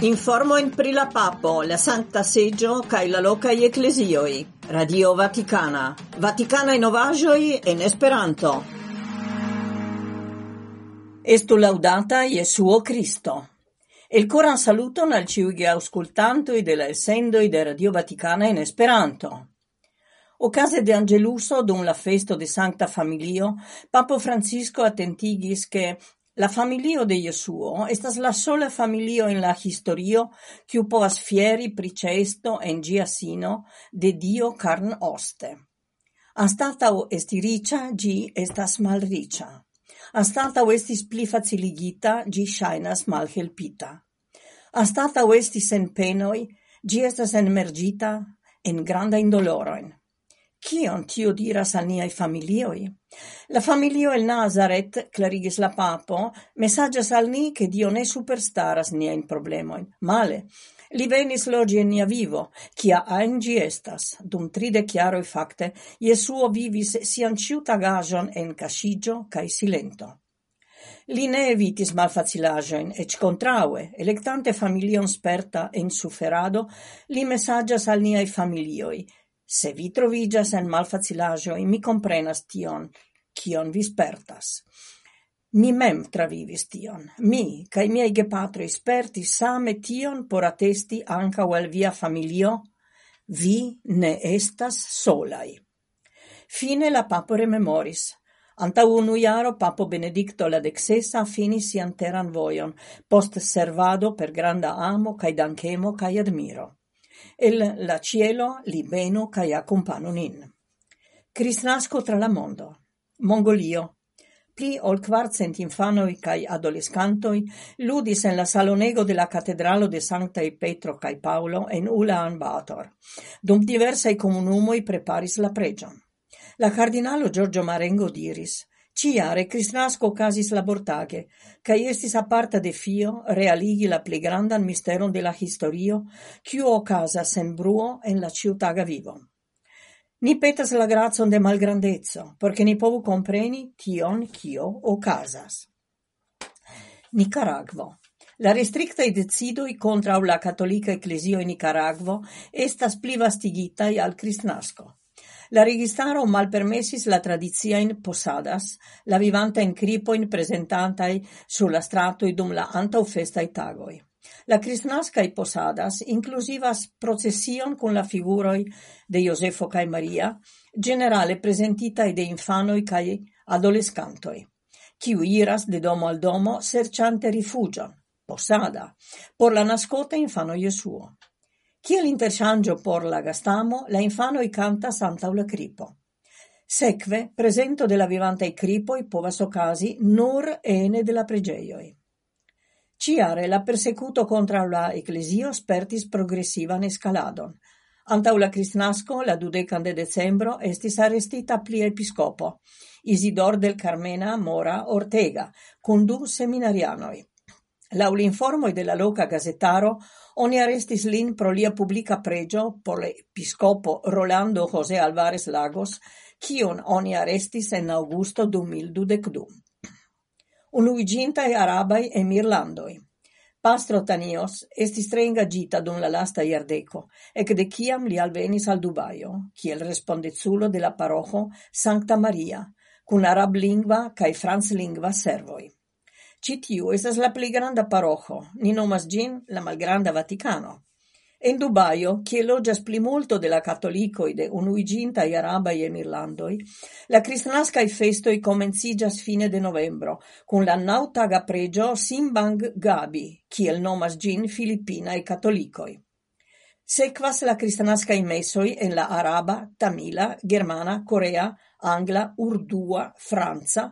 Informo in pri la papo, la Sancta Seggio, cae la locai ecclesioi. Radio Vaticana. Vaticana in ovagioi en Esperanto. Estu laudata Iesuo Cristo. El coran saluton al ciugi auscultantoi de la essendoi de Radio Vaticana in Esperanto. Ocase de Angeluso, dum la festo de Sancta Familio, Papo Francisco attentigis che La familio de Jesuo estas la sola familio en la historio kiu povas fieri pri ĉeesto en ĝia sino de dio carn oste. Anstataŭ esti riĉa, ĝi estas malriĉa. Anstataŭ estis pli faciligita, ĝi ŝajnas malhelpita. Anstataŭ estis en penoj, ĝi estas enmergita en granda dolorojn. Kion tio diras al niaj familioj? La familio el Nazaret, clarigis la papo, mesaĝas al ni, che Dio ne superstaras niajn problemojn. Male, li venis logi in nia vivo, kia ajn estas. Dum tridek jaroj facte, Jesuo vivis sian ĉiutagaĵon en casigio cae silento. Li ne evitis malfacilaĵojn, ec contraue, electante familion sperta en suferado, li mesaĝas al niai familioi, Se vi trovigas en malfacilaĵoj, mi comprenas tion, kion vi spertas. Mi mem travivis tion. Mi cae miei gepatroj sperti same tion por atesti anca al via familio, vi ne estas solai. Fine la papo rememoris. Anta unu iaro papo Benedicto la dexesa finis sian teran voion, post servado per granda amo cae dankemo cae admiro. El la cielo li benu cae accompanu nin. Kristnasko tra la mondo. Mongolio. Pli ol quartcent infanoi cae adolescantoi ludis en la salonego de la Catedralo de Sanktaj Petro cae Paolo en Ulaan Bator, dum diversaj comunumoi preparis la pregion. La cardinalo Giorgio Marengo diris Ciare Crisnasco casis labortage, kaj estis aparta defio realigi la pli grandan misteron de la historio, kiu ocasas sen bruo en la ciutaga vivo. Ni petas la grazon de malgrandezzo, porque ni povu compreni tion, kio ocasas. Nicaragvo La restrictai decidoi contra la cattolica ecclesio in Nicaragvo estas pli vastigitai al Cristnasco. La registaro malpermesis la tradizia in posadas, la vivantajn cripo in presentantai sulla strato dum la i tagoi. La kristnaskaj posadas inclusivas procession con la figuroi de Josefo cae Maria, generale prezentitaj de infanoi cae adolescantoi, kiu iras de domo al domo serciante rifugio, posada, por la nascota infano Jesuo. chi interŝanĝo por la gastamo, la infano infanoj kantas antaŭ la kripo. Sekve, prezento de la vivantaj kripoj povas casi, nur ene de la preĝejoj. Ciare la persecuto contra la ecclesio spertis progressivan escaladon. Antaŭ la Kristnasko, la dudecan de decembro, estis arestita plia episcopo, Isidor del Carmena Mora Ortega, kun du seminarianoj. Laŭ informoj della loca gazetaro oni arrestis lin pro lia publica pregio por la Rolando Jose Alvarez Lagos, kiun oni arrestis en aŭgusto 2012. arabai arabaj emirlandoj. Pastro Tanios estis tre ingagita dum la lasta iardeco, ec de ciam li alvenis al Dubaio, kiel respondezulo de la parojo Sancta Maria, kun arablingva frans lingua servoi. Ĉi tiu estas la pli granda paroĥo, ni nomas ĝin la Malgranda Vatikano. En Dubajo, kie loĝas plimulto de la katolikoj de unuiĝintaj arabaj emirlandoj, la kristnaskaj festoj komenciĝas fine de novembro kun la naŭtaga preĝo Simbang Gabi, kiel nomas ĝin filipinaj katolikoj. Sekvas la kristnaskaj mesoj en la araba, tamila, germana, korea, angla, urdua, franca,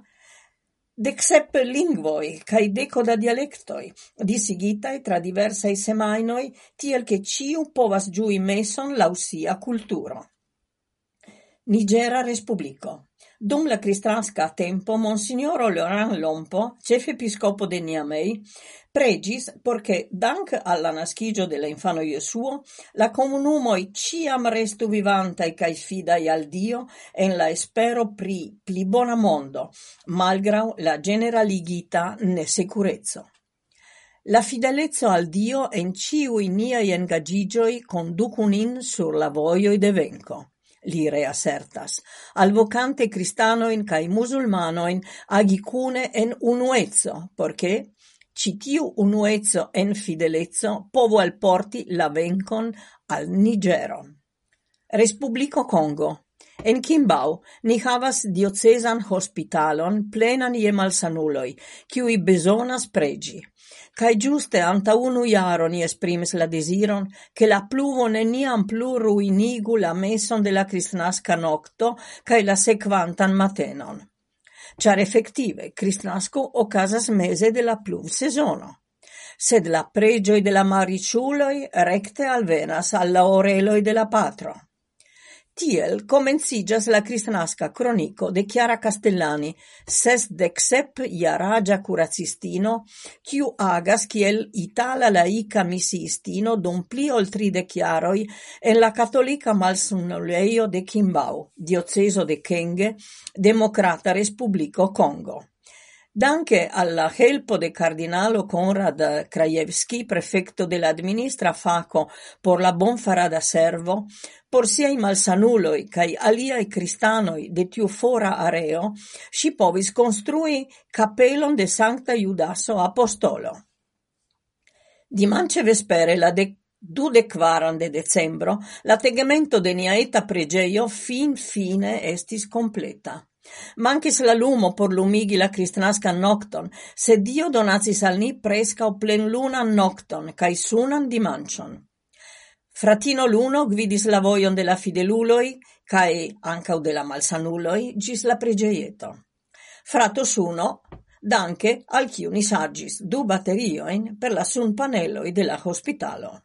Dek sep lingvoi, cae deco da dialectoi, disigitaj tra diversaj semainoi, tiel ke ciu povas giui meson lausia culturo. Nigera Respublico Dum la cristransca tempo, Monsignoro Laurent Lompo, cefe episcopo de Niamey, pregis porche, dank alla naschigio della infano Iesuo, la comunumoi ciam restu vivantai cae fidai al Dio en la espero pri pli bona mondo, malgrau la generaligita nesecurezzo. La fidelezzo al Dio en ciui niai engagigioi conducunin sur la voioi de venco. li reassertas, alvocante cristanoin cae musulmanoin agi cune en unuezzo, porche citiu unuezzo en fidelezzo povo al porti la vencon al Nigero. Respublico Congo En Kimbau ni havas diocezan hospitalon plenan je malsanuloj, kiuj bezonas preĝi. Kaj ĝuste antaŭ unu jaro ni esprimis la deziron, ke la pluvo neniam plu ruinigu la meson de la kristnaska nokto kaj la sekvantan matenon. Ĉar efektive kristnasko okazas meze de la pluvsezono sed la pregioi de la mariciuloi recte alvenas alla oreloi de la patro. Tiel comencigas la cristnasca cronico de Chiara Castellani, sesdeksep-jaraĝa curacistino, kiu agas kiel itala laica missistino dum pli ol tridek chiaroi en la cattolica malsunoleio de Kimbau, dioceso de Kenge, Demokrata Respublico Congo. Danke alla helpo de cardinalo Konrad Krajewski, prefecto de la administra faco por la bonfarada servo, por siai malsanuloi cae aliai cristanoi de tiu fora areo, si povis construi capelon de Sancta Judaso Apostolo. Dimance vespere la de dude quaran de decembro, la tegemento de niaeta pregeio fin fine estis completa. Mancis la lumo por lumigi la cristnasca nocton, se Dio donacis al ni preskaŭ plenlunan nocton, cae sunan dimancion. Fratino Luno gvidis la voion de la fideluloi, cae ancau de la malsanuloi, gis la pregeieto. Frato Suno danke al kiu ni du batterioin per la sun paneloi de la hospitalo.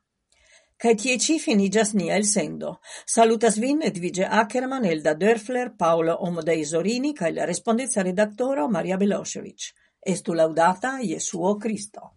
Kai tie ĉi finiĝas nia elsendo. Salutas vin Edvige Ackerman, Elda Dörfler, Paolo Omodei Zorini kai la respondeca redaktoro Maria Belosevic. Estu laudata Jesuo Cristo.